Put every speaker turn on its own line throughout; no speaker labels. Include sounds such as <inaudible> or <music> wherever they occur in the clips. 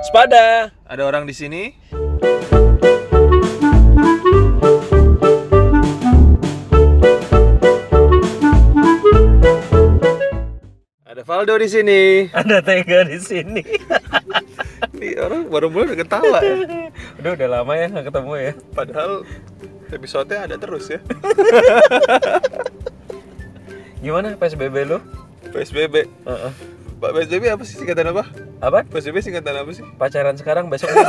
Sepada. Ada orang di sini. Ada Valdo di sini.
Ada Tega di sini. <laughs>
Ini orang baru mulai udah ketawa ya. <laughs>
Udah udah lama ya nggak ketemu ya.
Padahal episode-nya ada terus ya. <laughs>
Gimana PSBB lu?
PSBB.
Heeh.
Pak PSBB apa sih singkatan apa?
Apa?
PSBB singkatan apa sih?
Pacaran sekarang besok. <laughs>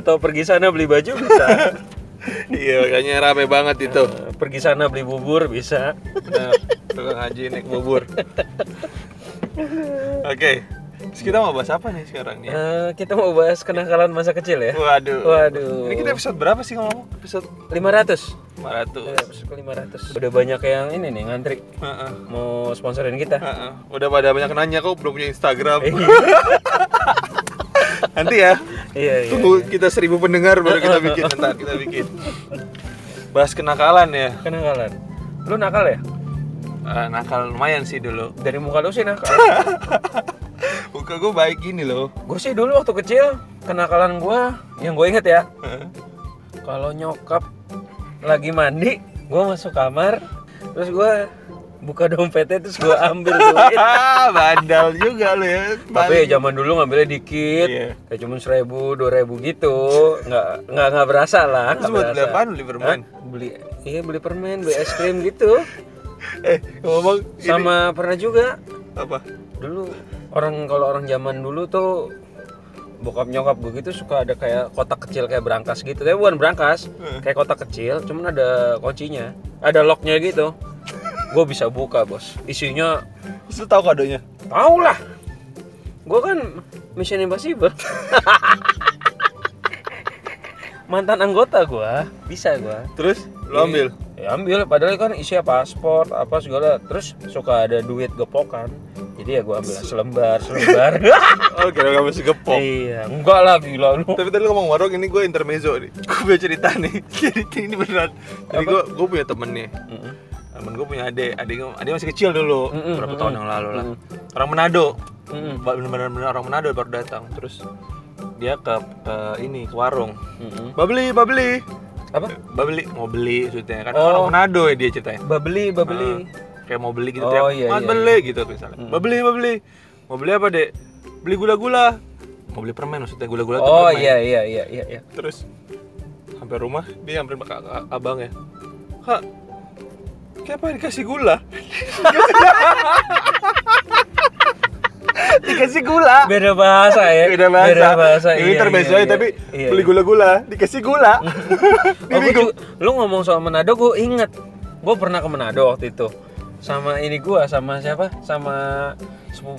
Atau pergi sana beli baju bisa.
iya, kayaknya rame banget itu.
Eh, pergi sana beli bubur bisa.
Nah, tukang haji naik bubur. <laughs> Oke. Terus kita mau bahas apa nih sekarang nih?
Eh, kita mau bahas kenakalan masa kecil ya.
Waduh.
Waduh.
Ini kita episode berapa sih ngomong? Episode
500.
500.
Ya, episode ke 500. Udah banyak yang ini nih ngantri
Heeh.
mau sponsorin kita.
Heeh. Udah pada banyak nanya kok belum punya Instagram.
Iya. <laughs>
Nanti ya.
Iya, iya.
Tunggu kita seribu pendengar baru kita bikin ntar kita bikin. Bahas kenakalan ya.
Kenakalan. Lu nakal ya?
Eh, nakal lumayan sih dulu.
Dari muka lu sih nakal. <laughs>
Muka gue baik gini loh.
gue sih dulu waktu kecil kenakalan gue yang gue inget ya kalau nyokap lagi mandi gue masuk kamar terus gue buka dompetnya terus gue ambil duit <laughs>
Ah, bandal juga lo ya.
tapi ya zaman dulu ngambilnya dikit
Iya.
kayak cuma seribu dua ribu gitu nggak nggak nggak berasa lah
Terus buat beli apaan? Beli permen?
Hah? beli iya beli permen beli es krim gitu <laughs>
Eh, ngomong ini
sama pernah juga
apa?
dulu orang kalau orang zaman dulu tuh bokap nyokap begitu suka ada kayak kotak kecil kayak berangkas gitu. Tapi bukan berangkas
Hmm.
kayak kotak kecil cuman ada kuncinya. Ada locknya gitu. Gue bisa buka bos. Isinya
lu tahu kadonya?
tau lah. Gue kan Mission Impossible. <laughs> Mantan anggota gue bisa gue
Terus? Lu ambil?
ya ambil. Padahal kan isinya paspor apa segala. Terus suka ada duit gepokan jadi ya gue ambil selembar selembar <laughs>
Oh, kira kamu masih gepok.
iya enggak lah gila lu
Tapi tadi lu ngomong warung ini gue intermezzo nih. <laughs> Gue punya cerita nih. <laughs> Jadi ini beneran. Jadi gue gue punya temen nih.
Mm-mm.
Temen gue punya adik. Adik adik masih kecil dulu.
Mm-mm,
Berapa
mm-mm.
tahun yang lalu lah.
Mm.
Orang Manado.
Mm-mm.
Ba- Bener-bener orang Manado baru datang. Terus dia ke, ke ini ke warung.
Mm-mm.
Babeli, babeli.
apa
Babeli mau beli maksudnya kan
Oh.
orang Manado ya dia ceritanya.
babeli babeli
Ah, kayak mau beli gitu
Oh,
tiap
iya,
"Mas,
iya,
beli gitu misalnya.
Mm.
Babeli, babeli. Mau beli apa, Dek? Beli gula-gula. Mau beli permen maksudnya gula-gula tuh
oh
permen.
iya iya iya iya iya
Terus sampai rumah dia nyamperin ke abang ya. Kak, kenapa dikasih gula? <laughs> dikasih gula.
beda bahasa ya
Beda bahasa.
beda bahasa
Ini
iya,
intermezzo
iya,
aja,
iya.
tapi
Iya,
beli
iya.
gula-gula, dikasih gula.
Oh, gua juga- lu ngomong soal Manado gue inget gue pernah ke Manado waktu itu sama ini gua sama siapa? Sama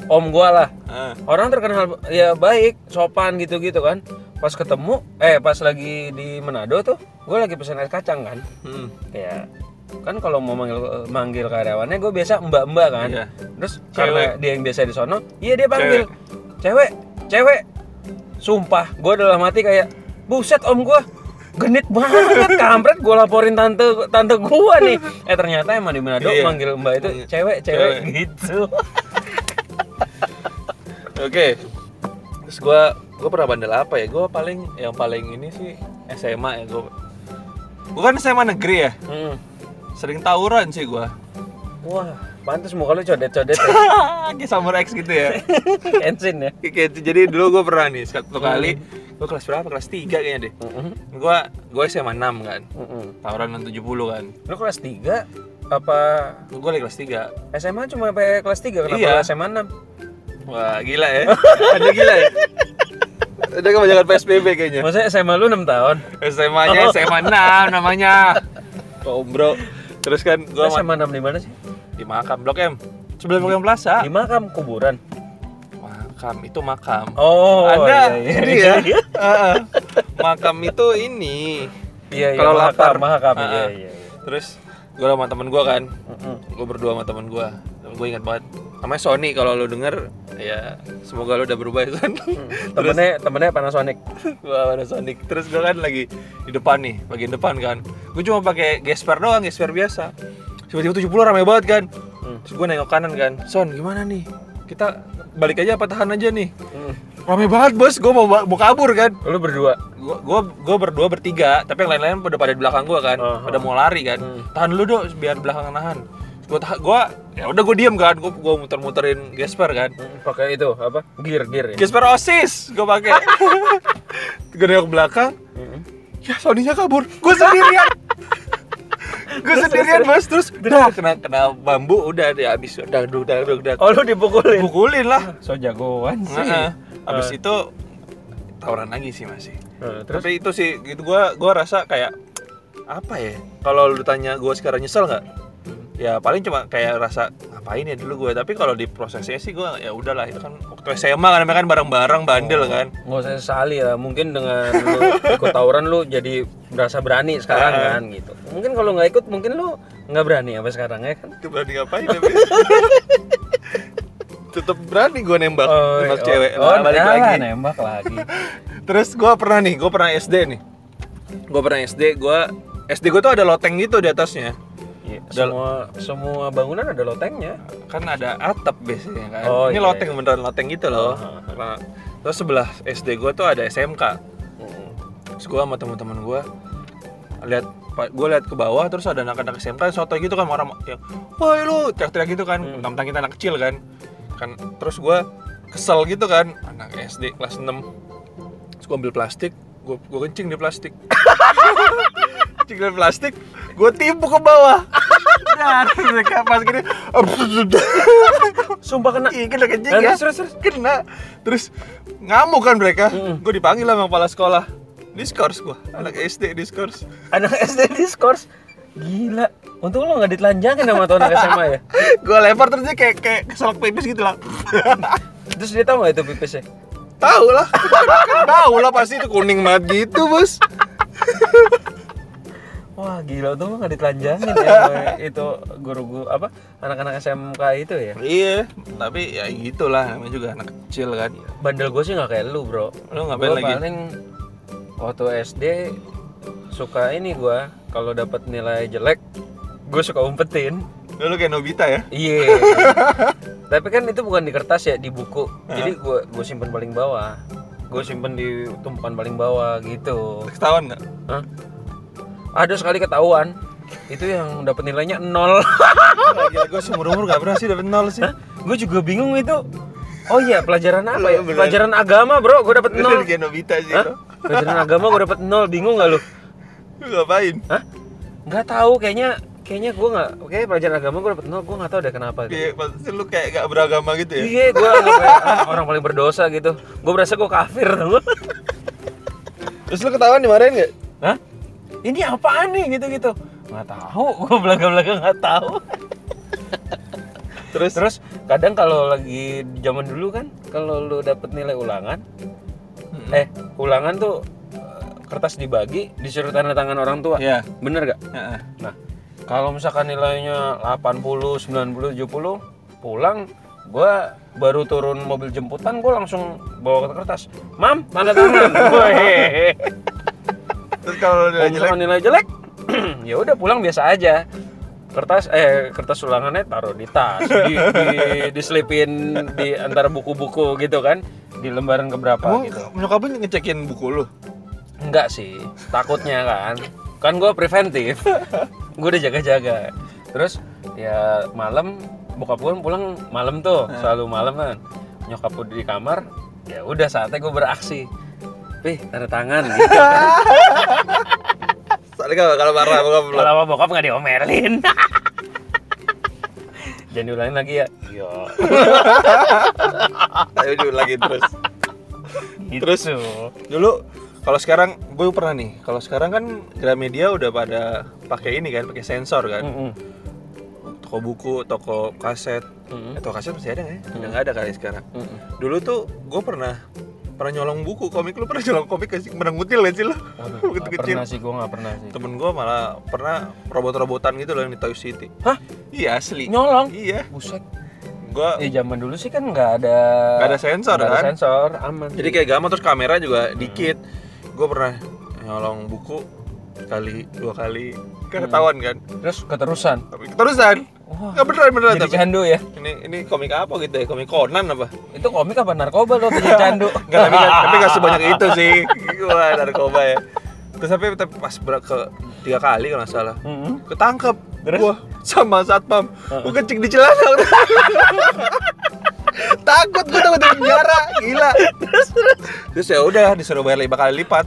om gua lah.
Ah,
orang terkenal ya baik sopan gitu gitu kan. Pas ketemu eh pas lagi di Manado tuh gue lagi pesen es kacang kan.
Hmm.
ya kan kalau mau manggil manggil karyawannya gue biasa mbak mbak kan.
Iya.
terus karena
Cewek.
dia yang biasa di sono iya dia panggil. Cewek. Cewek sumpah gue dalam hati kayak buset om gue genit banget kampret gue laporin tante tante gue nih <laughs> eh ternyata emang di Manado
Iya.
manggil mbak itu
Iya.
cewek cewek
Cewek.
gitu <laughs>
Oke. Terus gua gua pernah bandel apa ya? Gua paling yang paling ini sih SMA ya gua. Gua kan SMA negeri ya.
Hmm.
Sering tawuran sih gua.
wah pantas muka lu codet codet ya. <laughs>
Kayak Summer X gitu ya. <laughs>
Ensin ya
Kayak gitu. Jadi dulu gua pernah nih satu kali gua kelas berapa? Kelas 3 kayaknya deh.
Mm-mm.
Gua gua SMA 6 kan.
Mm-mm.
Tawuran 70 kan.
lu kelas 3 apa
Gua lagi kelas 3.
SMA cuma sampai kelas 3 kenapa
Iya.
SMA 6
Wah, gila ya. <laughs> Ada gila ya. Ada kebanyakan PSBB kayaknya.
Maksudnya SMA lu 6 tahun
SMA-nya
Oh.
SMA 6 namanya. Oh, bro. Terus kan gua ma-
SMA 6 di mana sih?
Di makam Blok M. Sebelah Blok M Plaza.
Di makam kuburan.
Makam itu makam.
Oh,
Anda
iya, iya,
ya.
iya.
Heeh. <laughs> makam itu ini.
Iya, iya.
Kalau lapar.
mahakam.
Ah,
Iya, iya. iya.
Terus gue sama temen gue kan, gue berdua sama temen gue. Gue ingat banget. Namanya Sony kalau lu denger ya semoga lu udah berubah ya Son. <laughs>
Temennya temennya Panasonic. <laughs>
Gua Panasonic. Terus gue kan lagi di depan nih, bagian depan kan. Gue cuma pakai gesper doang, gesper biasa. Tiba-tiba 70 rame banget kan.
Hmm.
terus gue nengok kanan kan son gimana nih kita balik aja apa tahan aja nih
Mm.
rame banget bos gue mau mau kabur kan
Lu berdua.
gua gua berdua bertiga tapi yang lain-lain pada pada di belakang gua kan
Aha.
pada mau lari kan
Hmm.
tahan dulu dong biar belakang nahan tahan gua ya udah gua diem kan gua muter-muterin gesper kan
Mm, Pakai itu apa? Gear, gear ya.
gesper osis gua pakai <laughs> gua nengok belakang
Mm.
ya Sony-nya kabur gua sendirian <laughs> gua sendirian bos terus udah kena kena bambu udah dia habis udah udah udah udah, udah.
Oh, lu dipukulin.
pukulin lah
So jagoan sih.
Heeh. abis
Eh.
itu tawuran lagi sih masih
Eh, terus
Tapi itu sih gitu gua gua rasa kayak apa ya? Kalau lu tanya gua sekarang nyesel nggak? Ya paling cuma kayak rasa ngapain ya dulu gue. Tapi kalau di prosesnya sih gua ya udahlah itu kan waktu SMA kan namanya kan bareng-bareng bandel kan.
nggak usah sesali ya mungkin dengan lu ikut tawuran lu jadi berasa berani sekarang kan gitu mungkin kalau nggak ikut mungkin lu nggak berani apa sekarang ya kan
Itu berani ngapain tapi <laughs> tetap berani gua nembak nembak cewek.
oh,
Nah, balik
nah,
lagi.
nembak lagi <laughs>
Terus gua pernah nih, gua pernah SD nih. Gua pernah SD, gua SD gua tuh ada loteng gitu di atasnya.
Iya, semua semua bangunan ada lotengnya
kan ada atap biasanya kan.
Oh,
ini
iya,
loteng beneran loteng gitu loh.
Ah,
Nah, terus sebelah SD gue tuh ada SMK.
Mm.
Terus gue sama teman-teman gue lihat gue lihat ke bawah terus ada anak-anak SMK soto gitu kan orang yang wah lu teriak-teriak gitu kan
Hmm.
mentang kita anak kecil kan kan terus gue kesel gitu kan anak SD kelas 6 terus gue ambil plastik gue gue kencing di plastik <laughs> kencing di plastik gue tipu ke bawah mereka pas gini
sumpah kena.
Iya kena kencing
Nah,
ya.
terus, terus,
Kena. Terus ngamuk kan mereka.
Mm-mm.
Gue dipanggil sama kepala sekolah. Diskors gue Anak SD diskors
anak SD diskors gila. Untung lo nggak ditelanjangin sama tuh anak SMA ya? <laughs>
Gue lempar terus dia kayak, kayak keselak pipis gitu lah. <laughs>
Terus dia tahu nggak itu pipisnya?
Tahu lah. Kan <laughs> Tahu lah pasti itu kuning banget gitu bos
Wah gila lo nggak ditelanjangin ya <laughs> itu guru-guru apa anak-anak SMK itu ya?
Iya Tapi ya gitulah Namanya juga anak kecil kan.
Bandel gue sih nggak kayak lu bro.
Lu ngapain
Gua
lagi?
paling waktu SD suka ini gua kalau dapat nilai jelek gue suka umpetin.
Lu kayak Nobita ya?
Iya. <laughs> Tapi kan itu bukan di kertas ya di buku. Jadi gue gue simpen paling bawah. Gue simpen di tumpukan paling bawah gitu.
Ketahuan gak?
Hah? Ada sekali ketahuan itu yang dapat nilainya nol <laughs>
Gila gue seumur umur gak pernah sih dapet nol sih
gue juga bingung itu oh iya pelajaran apa ya pelajaran agama bro gue dapat <laughs> nol
sih
pelajaran agama gue dapat nol bingung gak lu
Lu ngapain?
Hah? Nggak tahu, kayaknya kayaknya gue nggak, kayak pelajaran agama gue dapet nol, gue nggak tahu deh kenapa. Gitu.
Kayak pasti lu kayak gak beragama gitu ya
Iya, gue ah, orang paling berdosa gitu. Gue berasa gue kafir tau
Terus lu ketahuan dimarahin gak?
Hah? Ini apaan nih gitu-gitu? Nggak tahu, <laughs> gue belaga-belaga nggak tahu.
Terus?
Terus kadang kalau lagi zaman dulu kan, kalau lu dapet nilai ulangan, eh ulangan tuh eh, kertas dibagi disuruh tanda tangan orang tua.
Iya
Bener gak?
Heeh.
Nah, kalau misalkan nilainya 80, 90, 70 pulang gua baru turun mobil jemputan gua langsung bawa ke kertas. Mam, tanda tangan. <laughs>
Terus kalau udah jelek
nilai jelek, <clears throat> ya udah pulang biasa aja. Kertas eh kertas ulangannya taruh di tas, di, di diselipin di antara buku-buku gitu kan, di lembaran keberapa
Emang
gitu.
nyokap lu ngecekin buku lu?
Enggak sih, takutnya kan. Kan gue preventif. <laughs> gue udah jaga-jaga. Terus ya malam bokap gue pulang malam tuh, selalu malam kan. Nyokap gue di kamar, ya udah saatnya gue beraksi. Pih, tanda tangan gitu. <laughs>
Soalnya kalau kalau marah bokap lu.
Kalau sama bokap nggak diomelin. <laughs> Jangan diulangin lagi ya. Iya. <laughs>
Ayo diulangin terus. Terus
Gitu.
dulu kalau sekarang gue pernah nih. Kalau sekarang kan Gramedia udah pada pakai ini kan, pakai sensor kan.
Mm-mm.
Toko buku, toko kaset.
Mm-mm.
Eh, toko kaset masih ada nggak ya? Udah nggak ada kali sekarang.
Mm-mm.
Dulu tuh gue pernah pernah nyolong buku komik lu pernah nyolong komik gak sih pernah ngutil gak sih lu
nggak
kecil
pernah sih gue nggak pernah sih.
temen gue malah pernah robot-robotan gitu loh yang di Toy City
Hah?
iya asli
Nyolong?
iya
Buset.
gue
Eh zaman dulu sih kan nggak ada
Nggak ada sensor,
ada
kan?
sensor, aman.
jadi kayak gampang terus kamera juga dikit gue pernah nyolong buku kali dua kali kan ketahuan kan
terus keterusan.
tapi keterusan
Wah,
Nggak beneran beneran
jadi
tapi.
candu ya.
Ini ini komik apa gitu ya? Komik Conan apa?
Itu komik apa narkoba lo jadi candu? <laughs>
Enggak, tapi nggak- <laughs> tapi nggak sebanyak itu sih. Wah, narkoba ya. Terus tapi, tapi pas ber ke tiga kali kalau nggak salah.
Mm-mm.
Ketangkep.
Terus?
Gua sama satpam.
Heeh.
Gua kencing di celana. <laughs> takut gua takut di penjara, gila. Terus terus ya udah disuruh bayar lima kali lipat.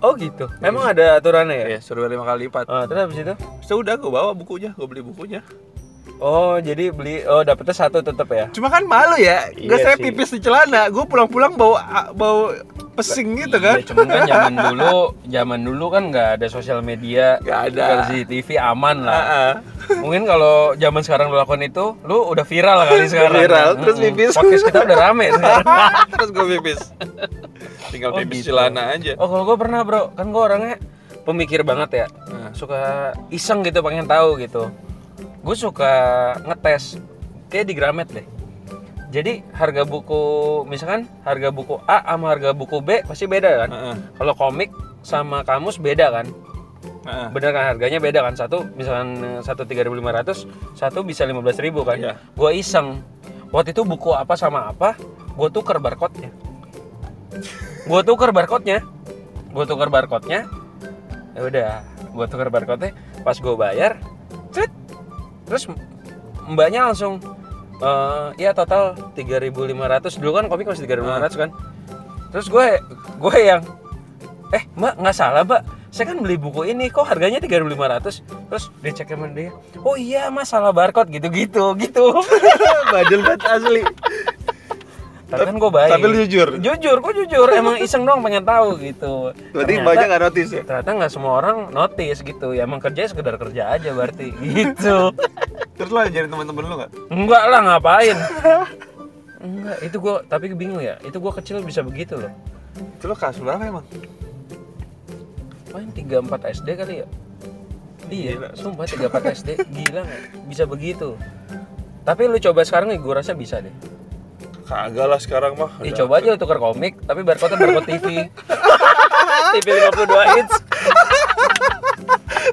Oh gitu. Memang ada aturannya ya?
Ya, suruh bayar lima kali lipat.
Ah, terus habis itu?
Terus ya udah gua bawa bukunya, gua beli bukunya.
Oh, jadi beli oh dapetnya satu tetap ya?
Cuma kan malu ya,
Iya
saya pipis di celana, gue pulang-pulang bau bau pesing gitu kan.
Iya, cuman kan zaman dulu, zaman dulu kan nggak ada sosial media,
Nggak ada.
CCTV aman lah.
Heeh.
Mungkin kalau zaman sekarang lu lakukan itu, lu udah viral kali sekarang.
Viral, terus
Mm-mm.
pipis.
Podcast kita udah rame sekarang. <laughs>
Terus gue pipis. Tinggal
Oh,
pipis
gitu.
celana aja.
Oh, kalau gue pernah, Bro. Kan gue orangnya pemikir banget ya.
Nah.
Suka iseng gitu, pengen tahu gitu. Gue suka ngetes kayak di Gramet deh. Jadi harga buku misalkan harga buku A sama harga buku B pasti beda kan?
Heeh.
Kalau komik sama kamus beda kan?
Heeh.
Bener kan harganya beda kan? Satu misalkan eh, satu tiga satu bisa lima ribu kan?
Iya.
Gue iseng. Waktu itu buku apa sama apa, gue tuker barcode-nya. Gue tuker barcode-nya. Gue tuker barcode-nya. Ya udah, gue tuker barcode-nya. Pas gue bayar, cet. Terus mbaknya langsung eh ya total 3.500 dulu kan komik masih 3.500 kan. Terus gue gue yang eh mbak nggak salah mbak. Saya kan beli buku ini kok harganya 3.500 terus dia cek sama dia oh iya mas salah barcode. Gitu gitu. Gitu
Badel banget asli.
Tapi kan gue baik.
Tapi lu jujur.
jujur gue jujur. Emang iseng dong pengen tahu gitu.
Berarti
Ternyata-
banyak nggak notice ya?
ternyata nggak semua orang notice gitu. Ya emang kerjanya sekedar kerja aja berarti <laughs> gitu.
Terus lo ajarin teman-teman lu nggak?
enggak lah ngapain? Enggak itu gue tapi bingung ya. Itu gue kecil bisa begitu loh.
Itu lo kelas berapa emang?
main 34 SD kali ya. Iya
Gila.
sumpah 34 SD gila nggak? Bisa begitu. Tapi lu coba sekarang nih gue rasa bisa deh
Kagak lah sekarang mah. Udah.
coba aja tukar komik tapi barcode barcode TV TV 52 inch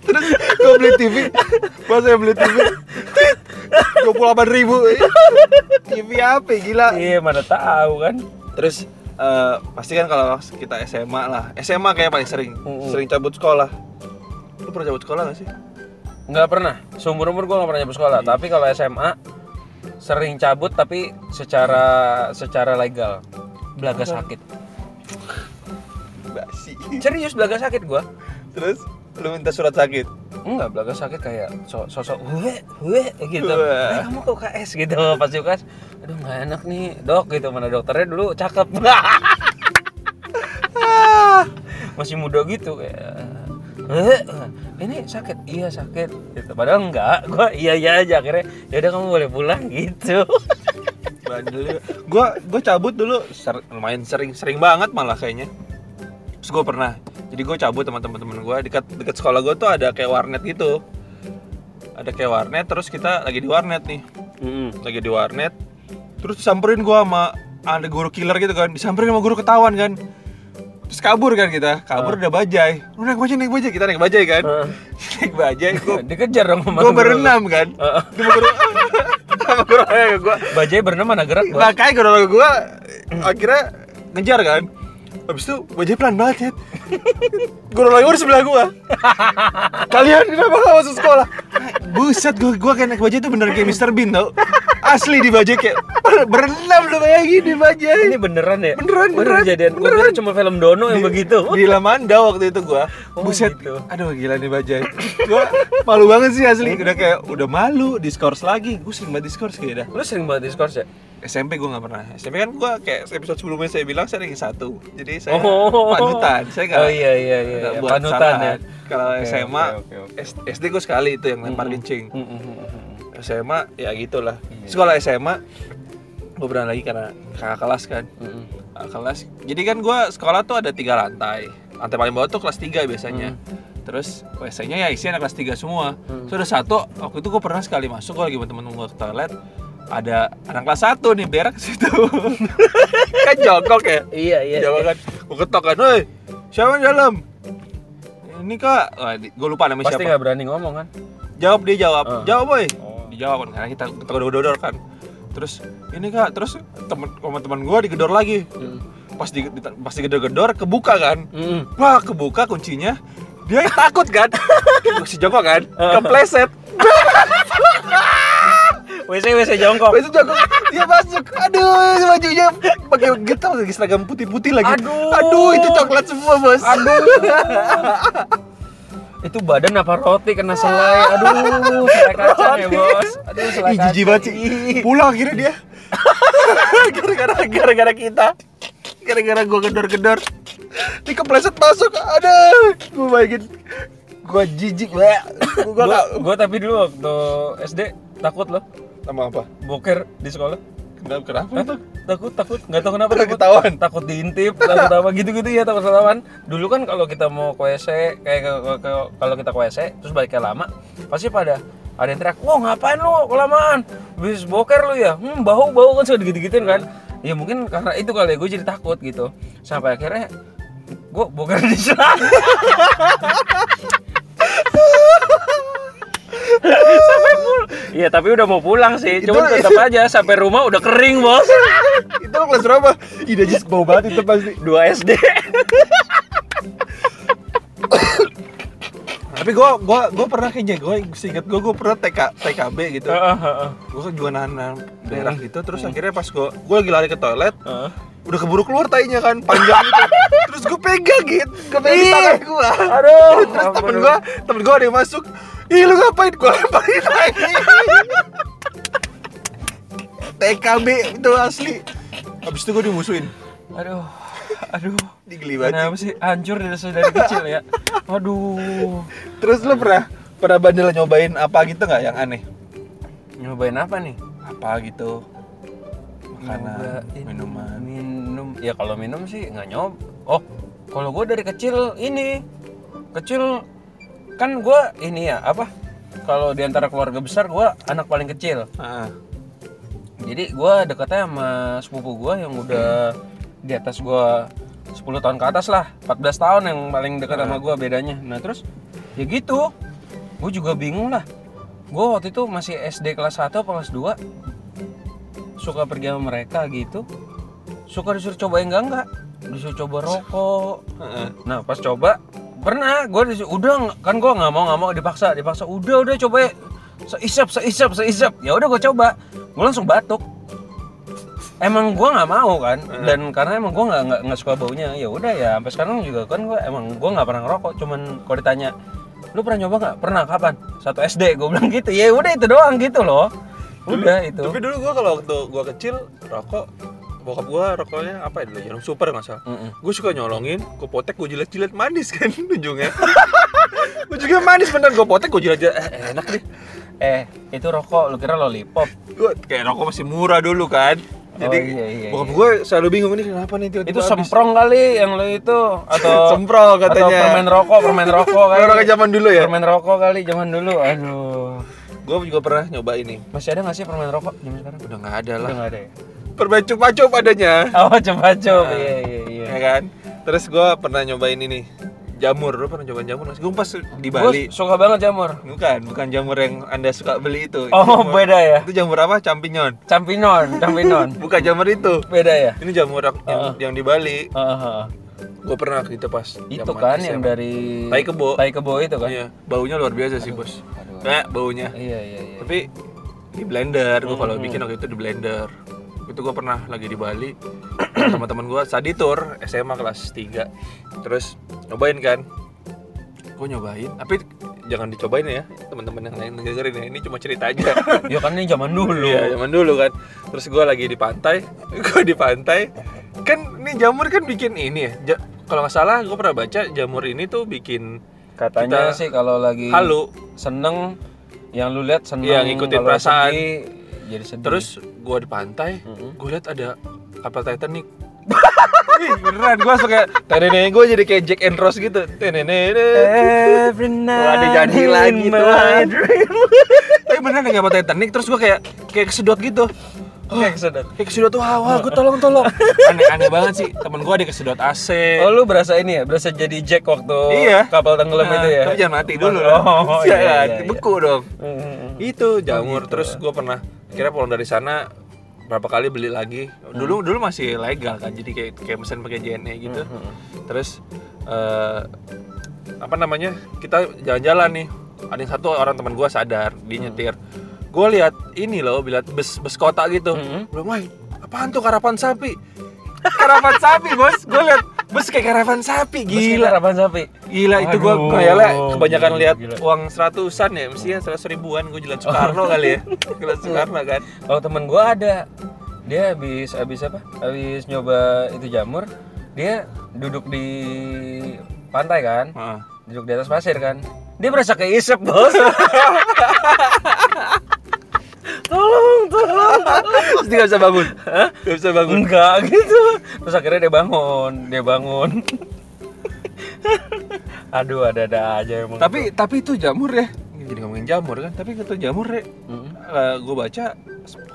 Terus gue beli TV. Pas saya beli TV. Dua puluh delapan ribu. TV apa? Gila.
iya mana tahu kan
Terus eh, pasti kan kalau kita SMA lah, SMA kayak paling sering,
Mm-mm.
sering cabut sekolah. Lu pernah cabut sekolah gak sih?
nggak pernah seumur umur gue nggak pernah cabut sekolah tapi kalau SMA sering cabut tapi secara secara legal belaga sakit
Basi.
serius belaga sakit gue
Terus lu minta surat sakit.
Enggak, belaga sakit kayak so- sosok gue, gue gitu. Eh, kamu ke UKS gitu, <laughs> pas UKS. Aduh, nggak enak nih, dok gitu. Mana dokternya dulu cakep. <laughs> Masih muda gitu kayak. "Eh, ini sakit, iya sakit. Gitu. Padahal enggak, <laughs> gua iya iya aja akhirnya. Ya udah kamu boleh pulang <laughs> gitu.
Bandel. Gua gua cabut dulu ser- lumayan sering sering banget malah kayaknya. Terus gua pernah. Jadi gua cabut sama teman-teman gua dekat dekat sekolah gua tuh ada kayak warnet gitu. Ada kayak warnet terus kita lagi di warnet nih. Lagi di warnet. Terus disamperin gua sama ada guru killer gitu kan. Disamperin sama guru ketahuan kan. Terus kabur kan kita. Kabur udah bajai. Lu naik bajai, naik bajai. Kita naik bajai kan.
Heeh. <laughs>
naik bajai gua <laughs>
Dikejar dong sama
gua berenam kan. <laughs>
Heeh.
Sama guru sama eh, gua
Bajai berenam mana gerak?
Makanya guru gua akhirnya ngejar kan. Habis itu bajai pelan banget ya. Guru lagi di sebelah gua. Kalian kenapa gak masuk sekolah? Buset, gua gua kayak naik bajai itu bener kayak Mr. Bean tau. Asli di bajai kayak berenam lu bayangin di bajai.
Ini beneran ya?
Beneran, beneran,
kejadian. Gua kira cuma film Dono yang begitu.
Di Lamanda waktu itu gua.
Oh,
Buset.
gitu.
Aduh gila nih bajai. Gua malu banget sih asli. Udah kayak udah malu diskors lagi. Gua sering banget diskors kayak dah.
Lu sering banget diskors ya?
SMP gue nggak pernah. SMP kan gue kayak episode sebelumnya saya bilang saya ranking satu. Jadi saya
Oh.
panutan. Saya nggak.
Oh iya iya iya.
nggak
iya.
buat
Panutan
kesalahan.
ya.
Kalau
Oke,
SMA,
oke, oke.
S- SD gue sekali itu yang lempar
Mm-mm.
kencing.
Mm, mm, mm, mm.
SMA ya gitulah.
Iya.
Sekolah SMA gue berani lagi karena kakak kelas kan.
Mm, mm.
Kakak kelas. Jadi kan gue sekolah tuh ada tiga lantai. Lantai paling bawah tuh kelas 3 biasanya. Terus WC-nya ya isinya anak kelas 3 semua.
Hmm.
Terus ada satu, waktu itu gue pernah sekali masuk, gue lagi sama temen gue ke toilet Ada anak kelas 1 nih berak situ <laughs> Kan jongkok ya
Iya iya.
Jawab
iya.
kan, gue ketok kan, Woi, siapa di dalam? Ini kak, gue lupa namanya
Pasti
siapa
nggak berani ngomong kan?
Jawab dia jawab,
Ah.
jawab boy
Oh.
dijawab kan karena kita kita gedor-gedor kan terus ini kak terus temen teman-teman gue digedor lagi
Mm.
pas di pas digedor-gedor kebuka kan
Mm.
wah kebuka kuncinya dia takut kan <laughs> si Joko kan
Ah.
kepleset <laughs>
WC WC jongkok.
itu Joko dia masuk aduh bajunya pakai gitu lagi seragam putih-putih lagi
Aduh.
aduh itu coklat semua bos
Aduh. <laughs> itu badan apa roti kena selai. Aduh, selai kacang ya, Bos. Aduh, selai
jijik banget sih.
Ih.
Pulang akhirnya dia. <laughs> gara-gara gara-gara kita. Gara-gara gua gedor-gedor. Dia kepleset masuk. Aduh, gua bayangin gua jijik banget. Gua
Gua,
gak
gua tapi dulu waktu SD takut loh
sama apa?
boker di sekolah.
Kenapa kenapa itu?
Takut, takut, nggak tahu kenapa
Takut
takut.
ketahuan?
Takut diintip, takut apa gitu-gitu ya takut ketahuan. Dulu kan kalau kita mau ke WC, kayak ke- ke- ke- kalau kita ke WC terus baliknya lama, pasti pada ada yang teriak, "Wah, ngapain lu kelamaan? Bis boker lu ya?" Hmm, bau bau kan sudah gitu-gituin kan. Ya mungkin karena itu kali ya gue jadi takut gitu. Sampai akhirnya gue boker di celana. <laughs> <laughs> sampai pulang. Iya, tapi udah mau pulang sih.
Itu-
Cuman tetap aja sampai rumah udah kering, Bos. <laughs>
itu lo kelas berapa? Ih, Najis bau banget itu pasti.
2 SD. <laughs>
Tapi gua gua gua pernah kayaknya gua seingat gua gua pernah TK TKB gitu. Gua kan juga nahan daerah gitu terus akhirnya pas gua gua lagi lari ke toilet udah keburu keluar tainya kan panjang gitu <laughs> terus gue pegang gitu gue pegang di tangan gue
Aduh, <laughs>
terus temen
ampun.
gue temen gue ada yang masuk ih lu ngapain gue lemparin lagi <laughs> TKB itu asli habis itu gue dimusuhin
Aduh, aduh.
digeli banget
Kenapa sih hancur dari dari kecil ya? Aduh.
terus lu pernah pernah bandel nyobain apa gitu nggak yang aneh
Nyobain apa nih?
apa gitu makanan
Nyobain
minuman
Minum. Ya kalau minum sih nggak nyob. Oh, kalau gue dari kecil ini kecil kan gue ini ya apa? Kalau di antara keluarga besar gue anak paling kecil.
ah
Jadi gue dekatnya sama sepupu gue yang udah di atas gue 10 tahun ke atas lah 14 tahun yang paling dekat sama gue bedanya Nah terus ya gitu Gue juga bingung lah Gue waktu itu masih SD kelas 1 atau kelas 2 Suka pergi sama mereka gitu Suka disuruh cobain enggak enggak. Disuruh coba rokok. Nah pas coba pernah. Gue disuruh udah kan gue nggak mau nggak mau dipaksa dipaksa. Udah udah coba ya. seisap seisap seisap. Ya udah gue coba. Gue langsung batuk. Emang gue nggak mau kan? Dan karena emang gue nggak- nggak suka baunya ya udah ya sampai sekarang juga kan gue emang gue nggak pernah ngerokok. Cuman kalau ditanya lu pernah nyoba nggak pernah. Kapan? Satu SD gue bilang gitu. Ya udah itu doang gitu loh udah itu.
tapi dulu gue kalau waktu gue kecil rokok bokap gue rokoknya apa ya dulu jarum super nggak salah.
Mm-mm.
gue suka nyolongin gue potek gue jilat-jilat manis kan <laughs> ujungnya. <laughs> Gue juga manis bener gue potek gue jilat-jilat. Eh, enak deh.
Eh itu rokok lu kira lollipop?
Gue kayak rokok masih murah dulu kan. Jadi
Oh, iya, iya,
bokap
iya.
gue selalu bingung ini kenapa nih tiba-tiba
itu semprong kali yang lu itu atau <laughs>
Semprong
atau
katanya.
permen rokok permen rokok kali.
Orang zaman dulu ya?
Permen rokok kali zaman dulu. Aduh
gue juga pernah nyoba ini.
Masih ada nggak sih permen rokok zaman sekarang?
Udah nggak ada
udah
lah
nggak ada ya?
Permen cup-cup adanya. <laughs>
Oh coba coba
Nah.
iya iya iya.
ya kan? Terus gue pernah nyobain ini jamur. Lo pernah nyobain jamur sih? Gue pas di Bali.
Gua suka banget jamur.
Bukan bukan jamur yang anda suka beli itu.
Oh
jamur-
beda ya?
itu jamur apa? Champignon.
Campinon <laughs> campinon
bukan jamur itu.
Beda ya?
Ini jamur yang,
Ah.
yang di Bali.
Ah, ah.
Gue pernah gitu pas
itu kan yang dari
Tai kebo.
tai kebo itu kan?
Iya baunya luar biasa sih bos.
Aduh.
nah baunya.
Iya iya iya.
Tapi di blender gue kalau
Hmm.
bikin waktu itu di blender. Itu gue pernah lagi di Bali <clears throat> sama teman gue study tour SMA kelas 3 terus nyobain kan? Gue nyobain. Tapi jangan dicobain ya teman-teman yang lain dengerin ya. Ini cuma cerita aja. <laughs>
Ya kan ini zaman dulu.
Iya zaman dulu kan. Terus gue lagi di pantai <laughs> gue di pantai kan ini jamur kan bikin ini ya ja- kalau nggak salah gue pernah baca jamur ini tuh bikin
katanya
Kita-
sih kalau lagi
halu
seneng yang lu lihat seneng
Iya, ngikutin perasaan.
sedih, jadi sedih
terus gue di pantai
Mm-mm.
gue lihat ada kapal Titanic <laughs> Ih, beneran gue kayak tenene gue jadi kayak Jack and Rose gitu tenene
Every night
Wah, ada janji lagi tuh.
my dream.
tapi beneran ada kapal Titanic terus gue kayak kayak kesedot gitu
Kayak kesedot.
kayak kesedot tuh wah gue tolong tolong aneh aneh banget sih temen gue ada kesedot AC
Oh lu berasa ini ya, berasa jadi Jack waktu
Iya.
kapal tenggelam
Nah,
itu ya?
tapi jangan mati dulu
Oh,
lah
iya, iya, iya.
beku dong
Hmm.
itu jamur
gitu.
terus gue pernah kira pulang dari sana berapa kali beli lagi dulu dulu masih legal kan jadi kayak kayak mesin pakai JNE gitu
Hmm.
terus eh, apa namanya kita jalan-jalan nih ada yang satu orang teman gue sadar dia nyetir gue lihat ini loh lihat bus bus kota gitu
Mhm.
belum main apaan tuh karavan sapi <laughs> karavan sapi bos gue lihat bus kayak karavan sapi gila
harapan sapi.
Gila itu
Aduh,
kayaknya kebanyakan lihat uang seratusan ya, mestinya seratus ribuan gue jalan Soekarno kali ya. <laughs> Jalan Soekarno kan.
Kalau temen gua ada, dia habis habis apa? Habis nyoba itu jamur, dia duduk di pantai kan,
Heeh.
duduk di atas pasir kan. Dia berasa keisep bos. <laughs>
Terus dia gak bisa bangun.
Hah?
Gak bisa bangun.
Enggak gitu. Terus akhirnya dia bangun, dia bangun. Aduh, ada-ada aja emang.
Tapi tapi itu jamur ya. Jadi ngomongin jamur kan, tapi itu jamur ya.
Mm.
gue baca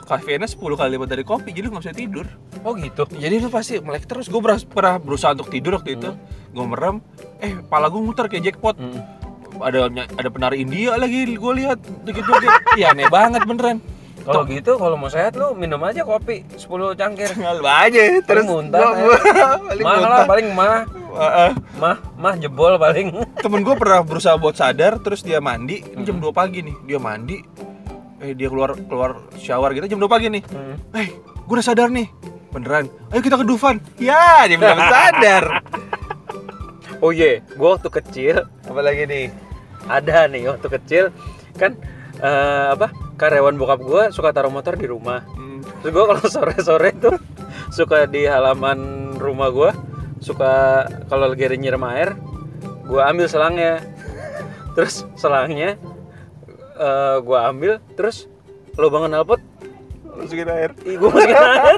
kafeinnya 10 kali lipat dari kopi, jadi lu gak bisa tidur.
Oh gitu.
Jadi lu pasti melek terus. Gue pernah berusaha untuk tidur waktu itu. Gue merem, eh pala gue muter kayak jackpot.
Mm.
Ada ada penari India lagi, gue lihat joget-joget. Iya aneh banget beneran.
Kalau gitu, kalau mau sehat lu minum aja kopi 10 cangkir. <laughs>
Tinggal aja terus <laughs>
muntah,
paling
Mah lah paling mah, mah, mah jebol paling. <laughs>
temen gue pernah berusaha buat sadar terus dia mandi ini jam 2 pagi nih dia mandi eh dia keluar keluar shower gitu jam 2 pagi nih.
Hmm.
eh gue udah sadar nih. Beneran ayo kita ke Dufan. Ya dia belum sadar.
Oh iya, gua waktu kecil
apalagi nih
ada nih waktu kecil kan eh, apa karyawan bokap gua suka taruh motor di rumah.
Hmm,
Terus gua kalau <laughs> sore-sore tuh suka di halaman rumah gua suka kalau lagi ada nyiram air, gua ambil selangnya. <laughs> Terus selangnya eh, gua ambil, terus lubang knalpot
masukin air
ih, gua masukin air.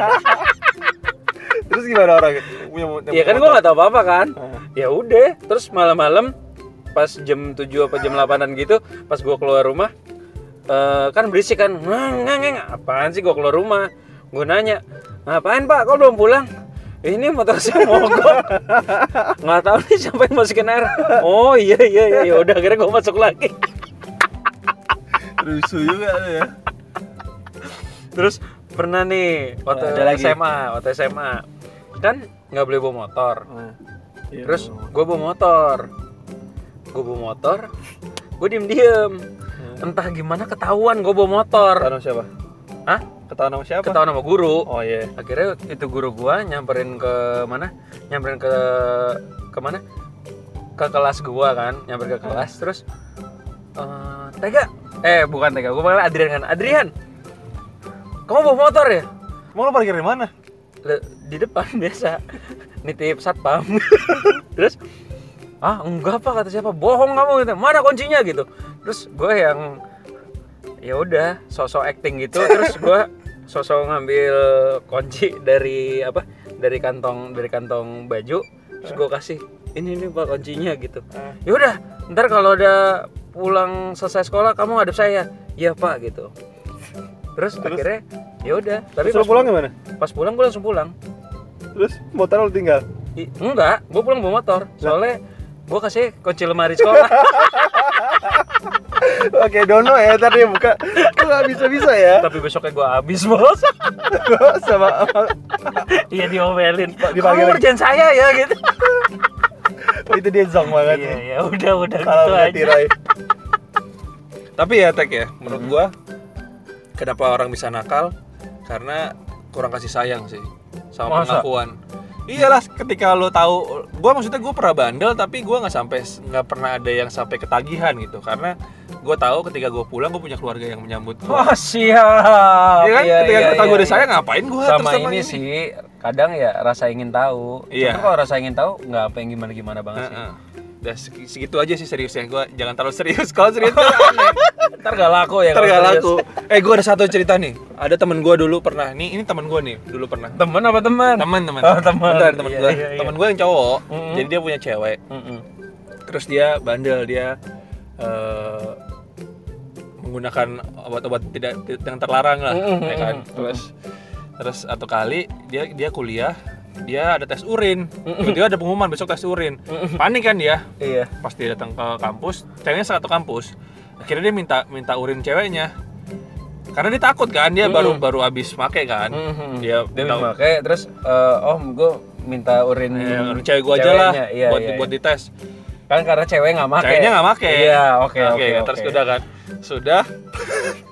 <laughs>
terus gimana orang punya
Iya kan gua nggak tahu apa-apa kan.
Ah.
Ya udah, terus malam-malam pas jam 7 apa jam 8-an gitu, pas gua keluar rumah eh, kan berisik kan. Ngeng, ngeng, ngeng. apaan sih gua keluar rumah? Gua nanya, "Ngapain, Pak? Kok belum pulang?" Ini motor <laughs> saya mogok. Nggak tahu nih siapa yang masukin air. Oh iya iya iya ya udah akhirnya gua masuk lagi.
rusuh juga ya
Terus pernah nih waktu
Ada lagi?
SMA, waktu SMA kan nggak boleh bawa motor.
Iya,
Terus gue bawa motor, gue bawa motor, gue diem diem. Entah gimana ketahuan gue bawa motor.
ketahuan sama siapa
Hah?
ketahuan sama siapa
Ketahuan sama guru.
oh iya
Akhirnya itu guru gua nyamperin ke mana? Nyamperin ke ke mana? Ke kelas gua kan, nyamperin ke kelas terus eh Tega, eh bukan Tega, gua panggil Adrian kan. Adrian, kamu bawa motor ya?
mau lu parkir di mana
di depan <laughs> biasa nitip satpam <laughs> terus ah enggak apa kata siapa. Bohong kamu gitu. Mana kuncinya gitu. Terus gue yang ya udah sosok acting gitu. Terus gue sosok ngambil kunci dari apa dari kantong dari kantong baju. Terus gue kasih ini nih pak kuncinya gitu. Ya udah ntar kalau udah pulang selesai sekolah kamu ngadep saya. Iya pak gitu. Terus, akhirnya ya udah. Tapi
terus
pas
pulang gimana?
pas pulang gue langsung pulang.
Terus motor lu tinggal
I- enggak gue pulang bawa motor. Soalnya gue kasih kunci lemari sekolah <laughs>
Oke, dono ya tadi buka. Kok nggak bisa-bisa ya?
tapi besoknya gue habis bos <laughs>
sama
iya diomelin kamu
lagi.
kerjaan saya ya gitu
Oh, <laughs> itu dia zong banget
iya
ya.
ya udah udah
Kalau
gitu aja
tirai. Tapi ya Tek ya, menurut gua kenapa orang bisa nakal? Karena kurang kasih sayang sih sama
Masa?
pengakuan. Iyalah, ketika lo tahu, gua maksudnya gua pernah bandel tapi gua nggak sampai nggak pernah ada yang sampai ketagihan gitu karena gua tahu ketika gua pulang gua punya keluarga yang menyambut gua.
Wah siap
Iya kan?
Iya,
ketika
iya, iya,
udah
iya.
sayang ngapain gua
sama
terus
ini sih kadang ya rasa ingin tahu
Iya.
Cuma kalau rasa ingin tahu nggak apa yang gimana gimana banget sih
Heeh. Udah segi- segitu aja sih seriusnya gua jangan terlalu serius. <laughs> Kalau serius tuh aneh.
ntar gak laku ya
Ntar gak
serius.
laku. Eh gue ada satu cerita nih. Ada temen gue dulu pernah. Nih ini temen gue nih dulu pernah.
temen apa teman
Temen temen.
Oh, temen.
Bentar, temen
Iya,
gue.
iya, iya.
Temen gue yang cowok.
Mm-mm.
Jadi dia punya cewek.
Mm-mm.
Terus dia bandel dia eh, menggunakan obat-obat tidak yang terlarang lah,
Mm-mm,
ya kan. Terus terus satu kali dia dia kuliah dia ada tes urin. Tiba-tiba ada pengumuman besok tes urin. Panik kan dia?
Iya.
Pas dia datang ke kampus, ceweknya satu kampus. akhirnya dia minta minta urin ceweknya. Karena dia takut kan dia baru baru abis make kan. Dia
dia
tahu-
pakai terus eh, om gue minta urin
urin cewek gua aja lah
iya,
buat
iya,
buat
iya.
dites.
Kan karena cewek nggak make.
Ceweknya nggak make.
Iya oke oke
terus
oke.
udah kan. Sudah <laughs>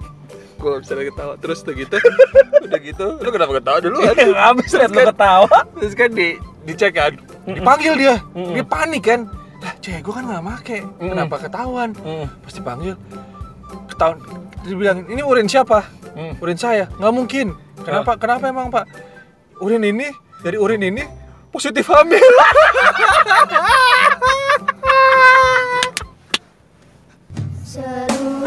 gue bisa lagi ketawa. Terus udah gitu <laughs> udah gitu. Lu kenapa ketawa dulu kan
abis liat lu ketawa.
terus kan di dicek kan dipanggil dia. Dia panik kan. Lah cewek gue kan nggak make. Kenapa ketahuan?
Hmm.
pas dipanggil ketahuan. Dia bilang ini urin siapa?
Hmm.
urin saya. Nggak mungkin. Kenapa? Kenapa emang pak? Urin ini dari urin ini positif hamil. <laughs>
Seru